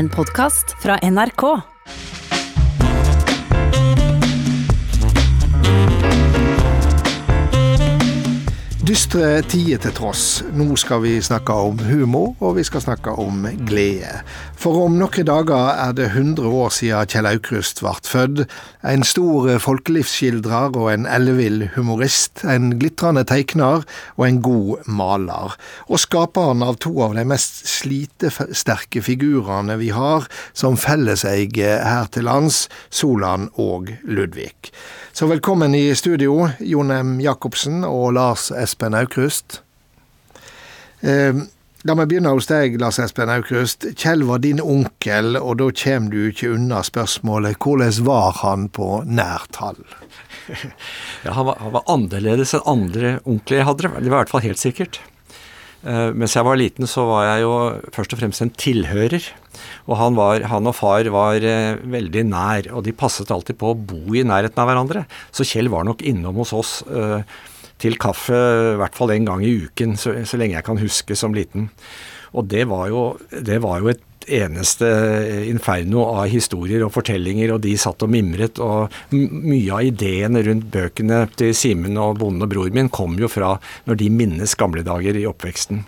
En podkast fra NRK. Dystre tider til tross, nå skal vi snakke om humor, og vi skal snakke om glede. For om noen dager er det 100 år siden Kjell Aukrust ble født. En stor folkelivsskildrer og en ellevill humorist, en glitrende tegner og en god maler. Og skaperen av to av de mest slitesterke figurene vi har som felleseie her til lands, Solan og Ludvig. Så velkommen i studio, Jon M. Jacobsen og Lars Espen Aukrust. Eh, la meg begynne hos deg, Lars Espen Aukrust. Kjell var din onkel, og da kommer du ikke unna spørsmålet hvordan var han på nært hold? Ja, han var, han var annerledes enn andre onkler jeg hadde, det var i hvert fall helt sikkert. Eh, mens jeg var liten, så var jeg jo først og fremst en tilhører. Og han, var, han og far var eh, veldig nær, og de passet alltid på å bo i nærheten av hverandre. Så Kjell var nok innom hos oss eh, til kaffe i hvert fall en gang i uken, så, så, lenge jeg kan huske som liten. Og det var jo, det var jo et eneste inferno av historier og fortellinger, og de satt og mimret. Og mye av ideene rundt bøkene til Simen og bonden og bror min kom jo fra når de minnes gamle dager i oppveksten.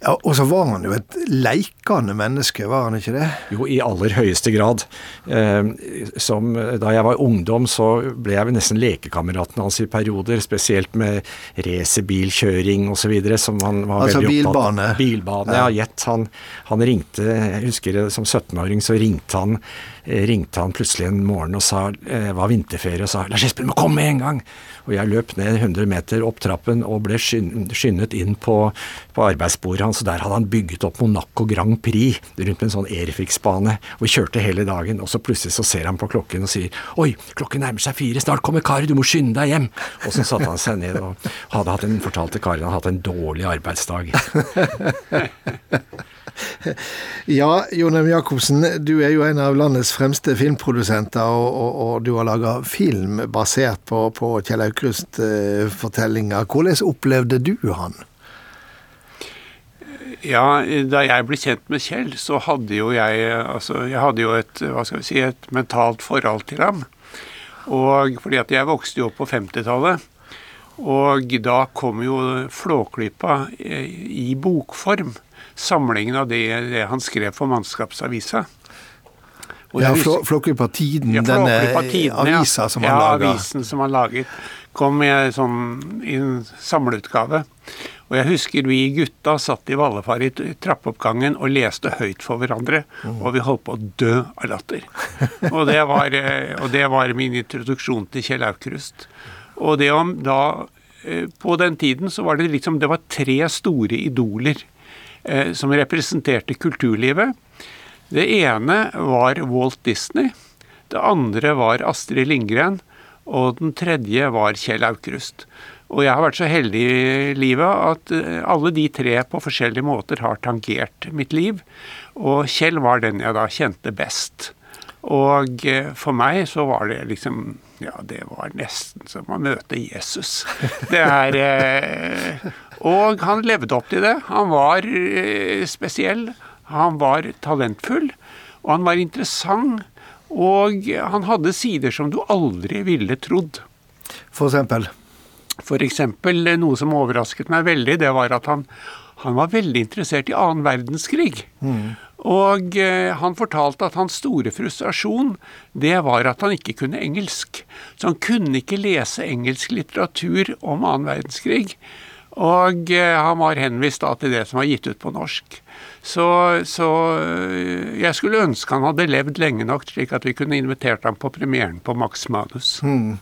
Ja, Og så var han jo et leikende menneske, var han ikke det? Jo, i aller høyeste grad. Eh, som, da jeg var ungdom, så ble jeg nesten lekekameraten hans i perioder. Spesielt med racerbilkjøring osv. som han var altså, veldig opptatt av. Altså bilbane? Bilbane, ja. Gjett. Han, han, ringte Jeg husker som 17-åring så ringte han ringte han plutselig en morgen og sa eh, var vinterferie og sa 'Lars Espen, må komme med en gang!' Og jeg løp ned 100 meter opp trappen og ble skyndet inn på, på arbeidsbordet hans. og Der hadde han bygget opp Monaco Grand Prix rundt en sånn Airfix-bane. Og kjørte hele dagen. Og så plutselig så ser han på klokken og sier 'Oi, klokken nærmer seg fire, snart kommer Kari, du må skynde deg hjem'. Og så satte han seg ned og hadde hatt en, fortalte Kari han hadde hatt en dårlig arbeidsdag. Ja, Jonheim. Jacobsen, du er jo en av landets fremste filmprodusenter, og, og, og du har laga film basert på, på Kjell Aukrust-fortellinger. Hvordan opplevde du han? Ja, da jeg ble kjent med Kjell, så hadde jo jeg altså, jeg hadde jo et, hva skal vi si, et mentalt forhold til ham. Og fordi at jeg vokste jo opp på 50-tallet. Og da kom jo Flåklypa i bokform samlingen av det, det han skrev for Mannskapsavisa. ja, Flåklypa Tiden, ja, denne tiden, avisa som han ja, laga. Ja, avisen som han laget. Kom i, sånn, i en samleutgave. Og jeg husker vi gutta satt i Vallefar i trappeoppgangen og leste høyt for hverandre. Mm. Og vi holdt på å dø av latter. og, det var, eh, og det var min introduksjon til Kjell Aukrust. Og det om da eh, På den tiden så var det liksom Det var tre store idoler som representerte kulturlivet. Det ene var Walt Disney. Det andre var Astrid Lindgren. Og den tredje var Kjell Aukrust. Og jeg har vært så heldig i livet at eh, alle de tre på forskjellige måter har tangert mitt liv. Og Kjell var den jeg da kjente best. Og eh, for meg så var det liksom Ja, det var nesten som å møte Jesus. Det er og han levde opp til det. Han var eh, spesiell, han var talentfull, og han var interessant. Og han hadde sider som du aldri ville trodd. For eksempel? For eksempel eh, noe som overrasket meg veldig, det var at han, han var veldig interessert i annen verdenskrig. Mm. Og eh, han fortalte at hans store frustrasjon, det var at han ikke kunne engelsk. Så han kunne ikke lese engelsk litteratur om annen verdenskrig. Og eh, han var henvist da til det som var gitt ut på norsk. Så, så, eh, jeg skulle ønske han hadde levd lenge nok, slik at vi kunne invitert ham på premieren på Max Manus. Hmm.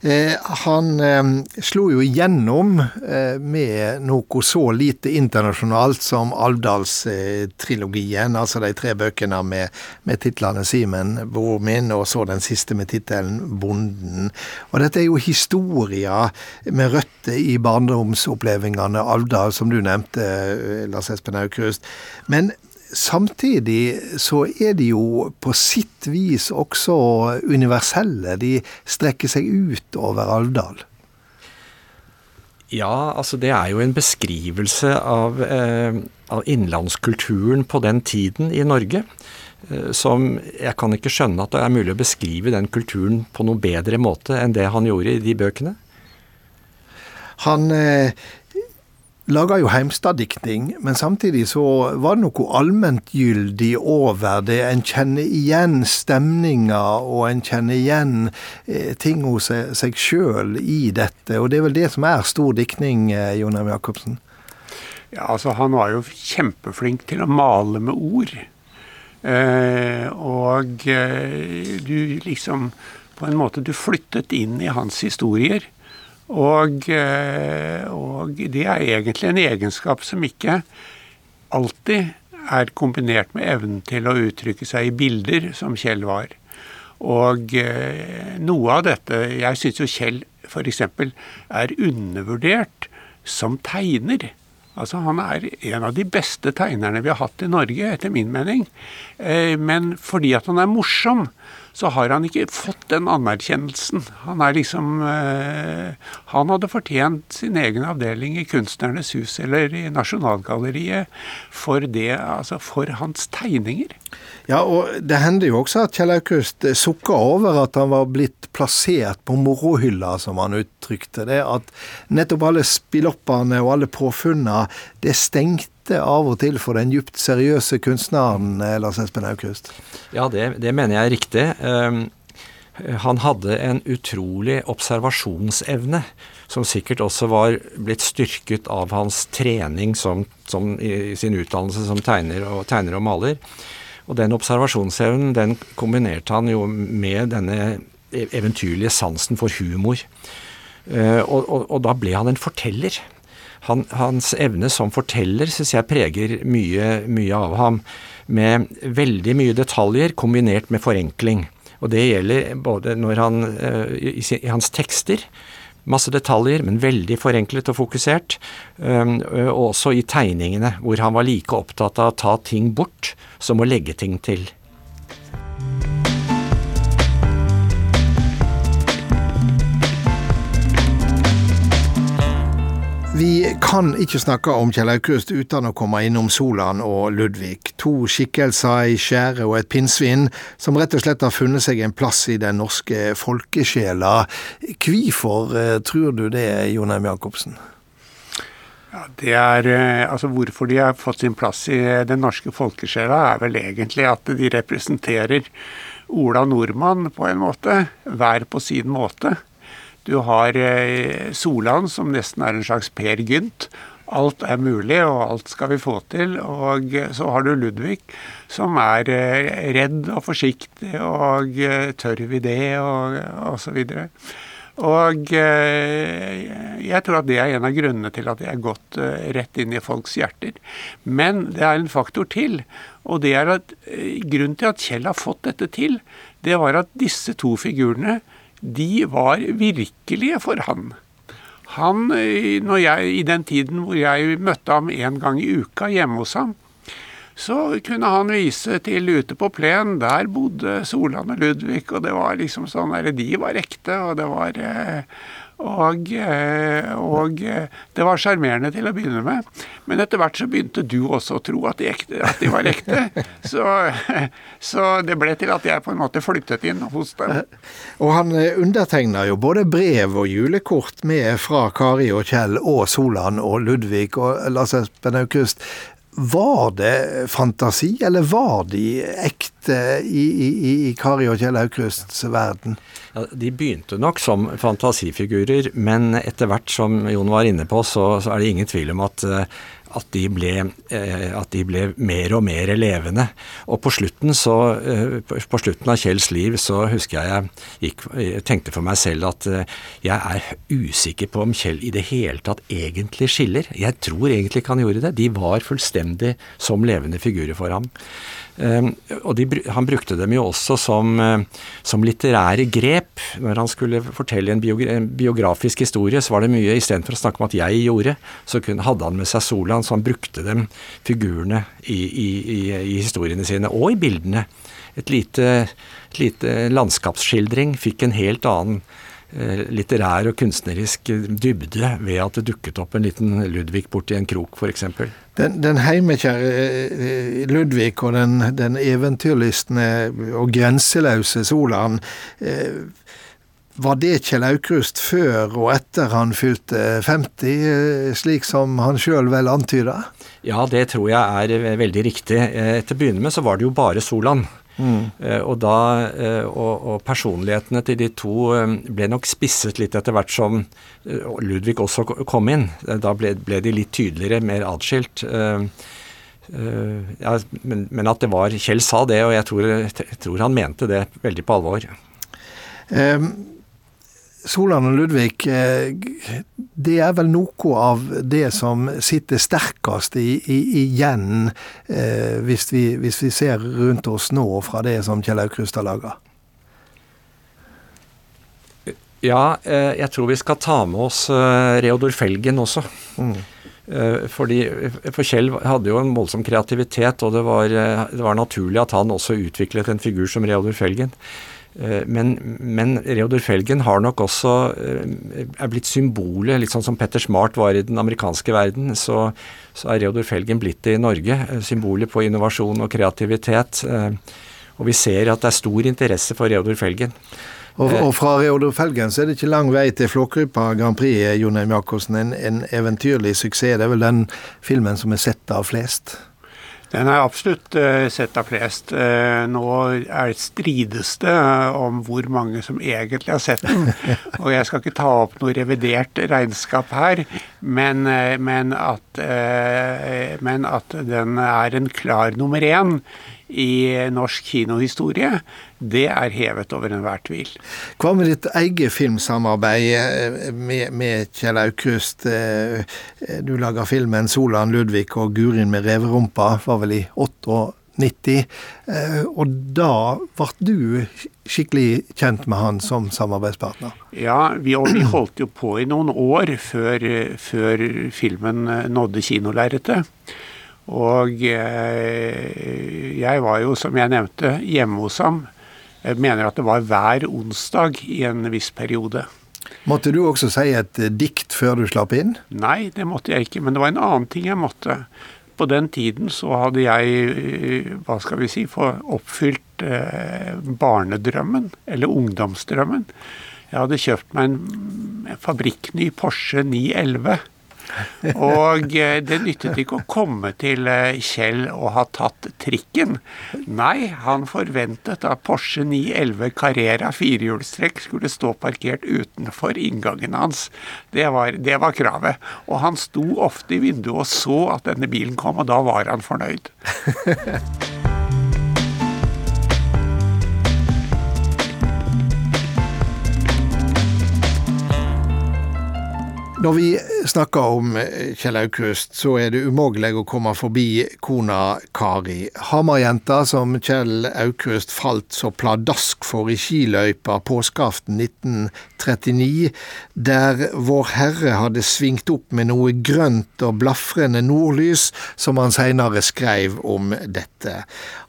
Eh, han eh, slo jo igjennom eh, med noe så lite internasjonalt som Alvdalstrilogien, altså de tre bøkene med, med titlene 'Simen, bror min', og så den siste med tittelen 'Bonden'. Og dette er jo historier med røtter i barndomsopplevelsene Alvdal, som du nevnte, Lars Espen Aukrust. Men Samtidig så er de jo på sitt vis også universelle. De strekker seg ut over Alvdal. Ja, altså det er jo en beskrivelse av, eh, av innlandskulturen på den tiden i Norge. Eh, som Jeg kan ikke skjønne at det er mulig å beskrive den kulturen på noen bedre måte enn det han gjorde i de bøkene. Han eh, laga jo heimstaddiktning, men samtidig så var det noe allmentgyldig over det. En kjenner igjen stemninger, og en kjenner igjen eh, ting hos seg sjøl i dette. Og det er vel det som er stor diktning, eh, Jon M. Jacobsen? Ja, altså han var jo kjempeflink til å male med ord. Eh, og eh, du liksom På en måte du flyttet inn i hans historier. Og, eh, og, det er egentlig en egenskap som ikke alltid er kombinert med evnen til å uttrykke seg i bilder, som Kjell var. Og eh, noe av dette Jeg syns jo Kjell f.eks. er undervurdert som tegner. Altså Han er en av de beste tegnerne vi har hatt i Norge, etter min mening. Eh, men fordi at han er morsom, så har han ikke fått den anerkjennelsen. Han er liksom eh, Han hadde fortjent sin egen avdeling i Kunstnernes hus eller i Nasjonalgalleriet for det, altså for hans tegninger. Ja, og det hender jo også at Kjell Aukrust sukka over at han var blitt plassert på morohylla, som han uttrykte det. At nettopp alle spilloppene og alle påfunna, det stengte lite av og til for den djupt seriøse kunstneren eh, Lars Espen Aukrust? Ja, det, det, mener jeg er riktig. Um, han hadde en utrolig observasjonsevne, som sikkert også var blitt styrket av hans trening som, som i sin utdannelse som tegner og, tegner og maler. Og den observasjonsevnen den kombinerte han jo med denne e-, eventyrlige sansen for humor. Uh, og, og, og da ble han en forteller han, hans evne som forteller syns jeg preger mye, mye av ham. Med veldig mye detaljer kombinert med forenkling. Og det gjelder både når han, eh, i, hans tekster, masse detaljer, men veldig forenklet og fokusert. Um, og også i tegningene, hvor han var like opptatt av å ta ting bort som å legge ting til. Vi kan ikke snakke om Kjell Aukrust uten å komme innom Solan og Ludvig. To skikkelser i skjæret og et pinnsvin som rett og slett har funnet seg en plass i den norske folkesjela. Hvorfor eh, tror du det, Jonheim. Jacobsen? Ja, det er, eh, altså Hvorfor de har fått sin plass i den norske folkesjela, er vel egentlig at de representerer Ola Nordmann på en måte, hver på sin måte. Du har eh, Solan, som nesten er en slags Per Gynt. Alt er mulig, og alt skal vi få til. Og så har du Ludvig, som er eh, redd og forsiktig, og eh, tør vi det, og osv. Og jeg tror at det er en av grunnene til at jeg er gått rett inn i folks hjerter. Men det er en faktor til, og det er at grunnen til at Kjell har fått dette til, det var at disse to figurene de var virkelige for han. Han, når jeg, I den tiden hvor jeg møtte ham en gang i uka hjemme hos ham, så kunne han vise til ute på plen. Der bodde Solan og Ludvig, og det var liksom sånn De var ekte, og det var eh, og, eh, og, eh, det var sjarmerende til å begynne med. Men etter hvert så begynte du også å tro at de, ekte, at de var ekte. Så, så, det ble til at jeg på en måte flyttet inn hos dem. Og han eh, undertegna jo både brev og julekort med fra Kari og Kjell og Solan og Ludvig og Lars Espen Aukrust. Var det fantasi, eller var de ekte i, i, i Kari og Kjell Aukrusts verden? Ja, de begynte nok som fantasifigurer, men etter hvert, som Jon var inne på, så, så er det ingen tvil om at uh, at de, ble, eh, at de ble mer og mer levende. Og på slutten, så, eh, på slutten av Kjells liv så husker jeg jeg gikk, tenkte for meg selv at eh, jeg er usikker på om Kjell i det hele tatt egentlig skiller. Jeg tror egentlig ikke han gjorde det. De var fullstendig som levende figurer for ham. Ehm, og de, han brukte dem jo også som, eh, som, litterære grep. Når han skulle fortelle en, biogra en biografisk historie, så var det mye Istedenfor å snakke om at jeg gjorde, så kunne, hadde han med seg Solan, så han brukte dem, figurene, i, i, i, i historiene sine, og i bildene. Et lite, et lite landskapsskildring fikk en helt annen litterær og kunstnerisk dybde ved at det dukket opp en liten Ludvig borti en krok, f.eks. Den, den heimekjære eh, Ludvig og den, den eventyrlystne og grenseløse Solan, eh, var det Kjell Aukrust før og etter han fylte 50, eh, slik som han sjøl vel antyda? Ja, det tror jeg er veldig riktig. Eh, til å begynne med så var det jo bare Solan. Mm. Og, da, og, og, personlighetene til de to ble nok spisset litt etter hvert som Ludvig også kom inn. Da ble, ble de litt tydeligere, mer atskilt. Ja, men, men, at det var Kjell sa det, og jeg tror, jeg tror han mente det veldig på alvor. Um, Solan og Ludvig, eh, det er vel noe av det som sitter sterkest i, i, igjen, eh, hvis, vi, hvis, vi, ser rundt oss nå fra det som Kjell Aukrust har laga? Ja, eh, jeg tror vi skal ta med oss eh, Reodor Felgen også. Mm. Fordi, for Kjell hadde jo en voldsom kreativitet, og det var, det var naturlig at han også utviklet en figur som Reodor Felgen. Eh, men, men, Reodor Felgen har nok også eh, er blitt symbolet, litt sånn som Petter Smart var i den amerikanske verden. Så, så er Reodor Felgen blitt det i Norge. Eh, symbolet på innovasjon og kreativitet. Og vi ser at det er stor interesse for Reodor Felgen. Og, og, fra Reodor Felgen så er det ikke lang vei til Flåklypa Grand Prix, Jon Eim Jacobsen. En, en eventyrlig suksess. Det er vel den filmen som er sett av flest? Den er absolutt uh, sett av flest. Uh, nå er strides det uh, om hvor mange som egentlig har sett den. Og jeg skal ikke ta opp noe revidert regnskap her, men, men, at, men at den er en klar nummer én i norsk kinohistorie, det er hevet over enhver tvil. Hva med ditt eget filmsamarbeid eh, med, med Kjell Aukrust? Eh, du laga filmen 'Solan Ludvig og Gurin med reverumpa', var vel i 98. Eh, og da ble du skikkelig kjent med han som samarbeidspartner? Ja, vi, vi holdt jo på i noen år før, før filmen nådde kinolerretet. Og eh, jeg var jo, som jeg nevnte, hjemme hos ham. Jeg mener at det var hver onsdag i en viss periode. Måtte du også si et eh, dikt før du slapp inn? Nei, det måtte jeg ikke. Men det var en annen ting jeg måtte. På den tiden så hadde jeg, eh, hva skal vi si, oppfylt barnedrømmen, eller ungdomsdrømmen. Jeg hadde kjøpt meg en fabrikkny Porsche 911 og eh, det nyttet ikke å komme til eh, Kjell og ha tatt trikken. Nei, han forventet at Porsche 911 Carrera firehjulstrekk skulle stå parkert utenfor inngangen hans. Det var, det var kravet. Og han sto ofte i vinduet og så at denne bilen kom, og da var han fornøyd. Når vi snakker om eh, Kjell Aukrust, så er det umulig å komme forbi kona Kari. Hamarjenta som Kjell Aukrust falt så pladask for i skiløypa påskeaften 1939, der Vår Herre hadde svingt opp med noe grønt og blafrende nordlys, som han seinere skrev om dette.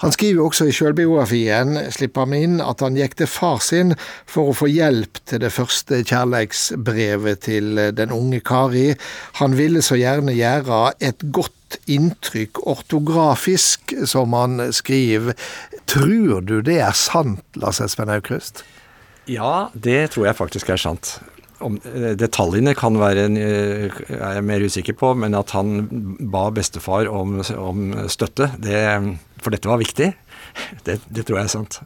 Han skriver også i sjølbiografien, slipper han inn, at han gikk til far sin for å få hjelp til det første kjærleiksbrevet til den unge Kari. Han ville så gjerne gjøre et godt inntrykk ortografisk, som han skriver. Tror du det er sant, Lars Espen Aukrust? Ja, det tror jeg faktisk er sant. Om, eh, detaljene kan være eh, er jeg mer usikker på, men at han ba bestefar om, om støtte, det, for dette var viktig, det, det tror jeg er sant.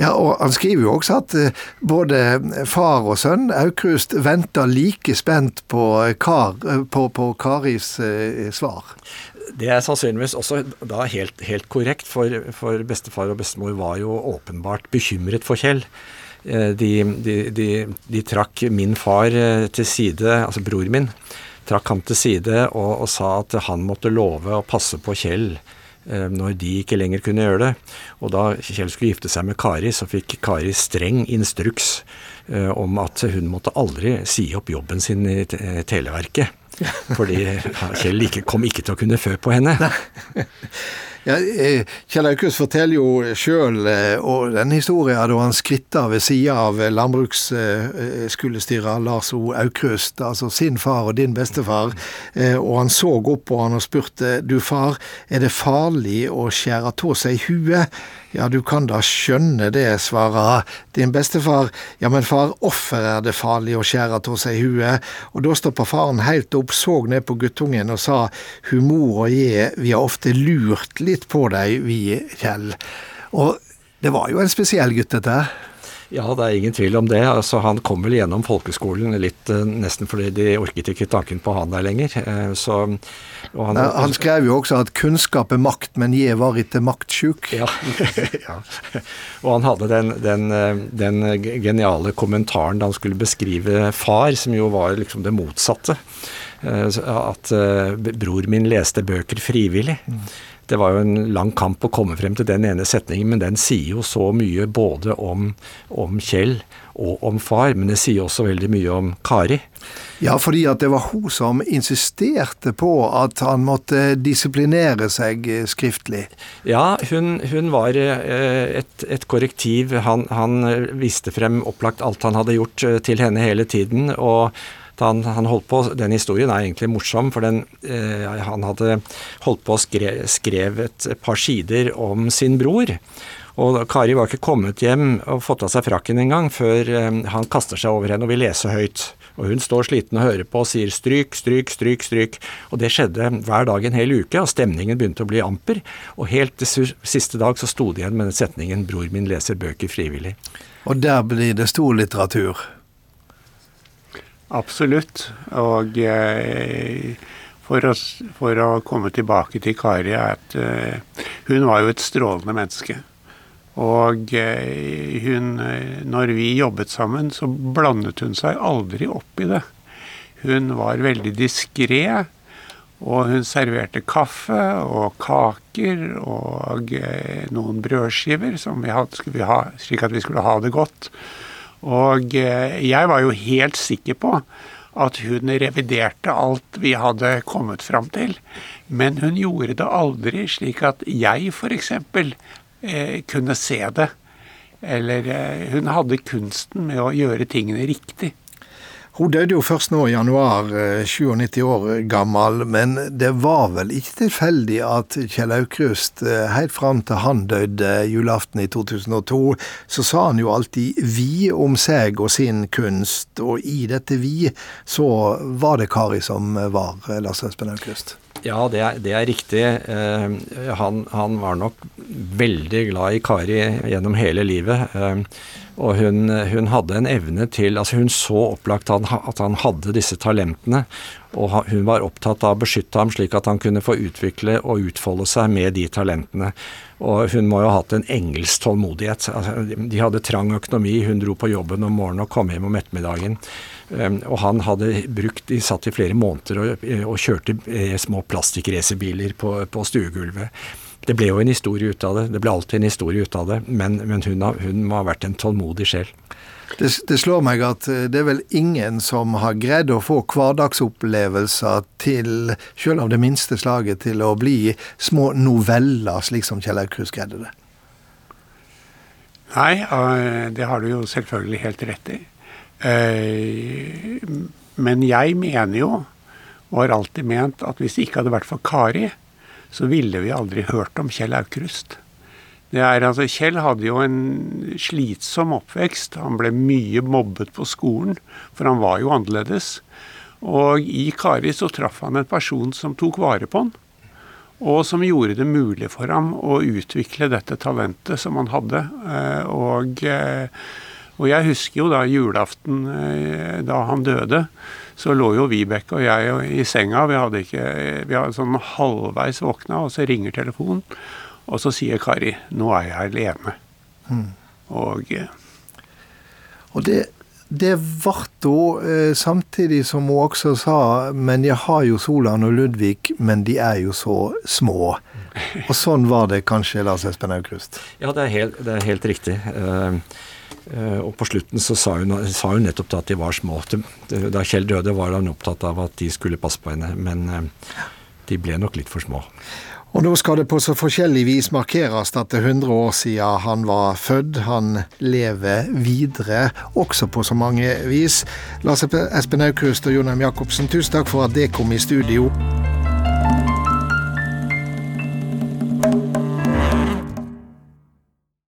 Ja, og Han skriver jo også at eh, både far og sønn Aukrust venter like spent på, Kar, eh, på, på Karis eh, svar. Det er sannsynligvis også da helt, helt korrekt, for, for, bestefar og bestemor var jo åpenbart bekymret for Kjell. De, de, de, de trakk min far til side, altså bror min, trakk han til side og, og sa at han måtte love å passe på Kjell Eh, når de ikke lenger kunne gjøre det. Og da Kjell skulle gifte seg med Kari, så fikk Kari streng instruks eh, om at hun måtte aldri si opp jobben sin i Televerket. Fordi Kjell ikke, kom ikke til å kunne fø på henne. Ja, eh, Kjell Aukrust forteller jo sjøl den historien da han skritta ved sida av landbruksskulestyrer Lars O. Aukrust, altså sin far og din bestefar, og han så opp på han og spurte du far, er det farlig å skjære av seg huet? Ja, du kan da skjønne det, svarer din bestefar. Ja, men far, offer er det farlig å skjære av seg huet? Og da stoppa faren helt opp, så ned på guttungen og sa, humor og jeg, vi har ofte lurt litt på deg, vi, Kjell. Og det var jo en spesiell gutt, dette. Ja, det er ingen tvil om det. Altså, han kom vel gjennom folkeskolen litt uh, nesten fordi de orket ikke tanken på han der lenger. Uh, så, han, han, skrev jo også at 'kunnskap er makt, men jeg var ikke maktsjuk'. Ja. ja. Og han hadde den, den, eh, den, geniale kommentaren da han skulle beskrive far, som jo var liksom det motsatte. At bror min leste bøker frivillig. Det var jo en lang kamp å komme frem til den ene setningen, men den sier jo så mye både om, om Kjell og om far, men det sier også veldig mye om Kari. Ja, fordi at det var hun som insisterte på at han måtte disiplinere seg skriftlig. Ja, hun, hun var eh, et, et korrektiv. Han, han, viste frem opplagt alt han hadde gjort eh, til henne hele tiden. og han, han, holdt på, Den historien er egentlig morsom, for den, eh, han hadde holdt på å skre, skrev et par sider om sin bror. Og Kari var ikke kommet hjem og fått av seg frakken engang før eh, han kaster seg over henne og vil lese høyt. Og hun står sliten og hører på og sier stryk, stryk, stryk, stryk. Og det skjedde hver dag en hel uke, og stemningen begynte å bli amper. Og helt til siste dag så sto det igjen med den setningen 'Bror min leser bøker frivillig'. Og der blir det stor litteratur? Absolutt. Og eh, for, å, for, å, komme tilbake til Kari at eh, hun var jo et strålende menneske. Og eh, hun Når vi jobbet sammen, så blandet hun seg aldri opp i det. Hun var veldig diskré. Og hun serverte kaffe og kaker og noen brødskiver som vi hadde, skulle vi ha, slik at vi skulle ha det godt. Og eh, jeg var jo helt sikker på at hun reviderte alt vi hadde kommet fram til. Men hun gjorde det aldri slik at jeg f.eks. Eh, kunne se det. Eller eh, hun hadde kunsten med å gjøre tingene riktig. Hun døde jo først nå i januar, 97 eh, år gammel, men det var vel ikke tilfeldig at Kjell Aukrust, eh, helt fram til han døde julaften i 2002, så sa han jo alltid 'vi' om seg og sin kunst, og i dette 'vi' så var det Kari som var Lars Espen Aukrust. Ja, det er, det er riktig. Eh, han, han, var nok veldig glad i Kari gjennom hele livet. Eh, og hun, hun, hadde en evne til altså Hun så opplagt han, at han hadde disse talentene. Og hun var opptatt av å beskytte ham slik at han kunne få utvikle og utfolde seg med de talentene. Og hun må jo ha hatt en engelsk tålmodighet. Altså, de hadde trang økonomi. Hun dro på jobben om morgenen og kom hjem om ettermiddagen. Um, og han hadde brukt De satt i flere måneder og, og kjørte eh, små plastikkracerbiler på, på stuegulvet. Det ble jo en historie ut av det. Det ble alltid en historie ut av det. Men, men hun, har, hun, må ha vært en tålmodig sjel. Det, det, slår meg at eh, det er vel ingen som har greid å få hverdagsopplevelser til, selv av det minste slaget, til å bli små noveller, slik som Kjell Aukrust greide det. Nei, eh, det har du jo selvfølgelig helt rett i. Eh, men jeg mener jo, og har alltid ment, at hvis det ikke hadde vært for Kari, så ville vi aldri hørt om Kjell Aukrust. Er, altså, Kjell hadde jo en slitsom oppvekst. Han ble mye mobbet på skolen, for han var jo annerledes. Og i Kari så traff han en person som tok vare på han. Og som gjorde det mulig for ham å utvikle dette talentet som han hadde. Eh, og, eh, og jeg husker jo da julaften eh, da han døde så lå jo Vibeke og jeg i senga. Vi hadde ikke Vi hadde sånn halvveis våkna, og så ringer telefonen. Og så sier Kari 'Nå er jeg alene'. Mm. Og eh, Og det, det ble hun eh, samtidig som hun også sa 'Men jeg har jo Solan og Ludvig, men de er jo så små'. Og sånn var det kanskje, Lars Espen Aukrust? Ja, det er helt, det er helt riktig. Uh, og på slutten så sa hun, sa hun nettopp at de var små. Da Kjell døde, var han opptatt av at de skulle passe på henne, men eh, de ble nok litt for små. Og nå skal det på så forskjellig vis markeres at det er 100 år siden han var født. Han lever videre, også på så mange vis. Lars Espen Aukrust og Jonheim. Jacobsen, tusen takk for at det kom i studio.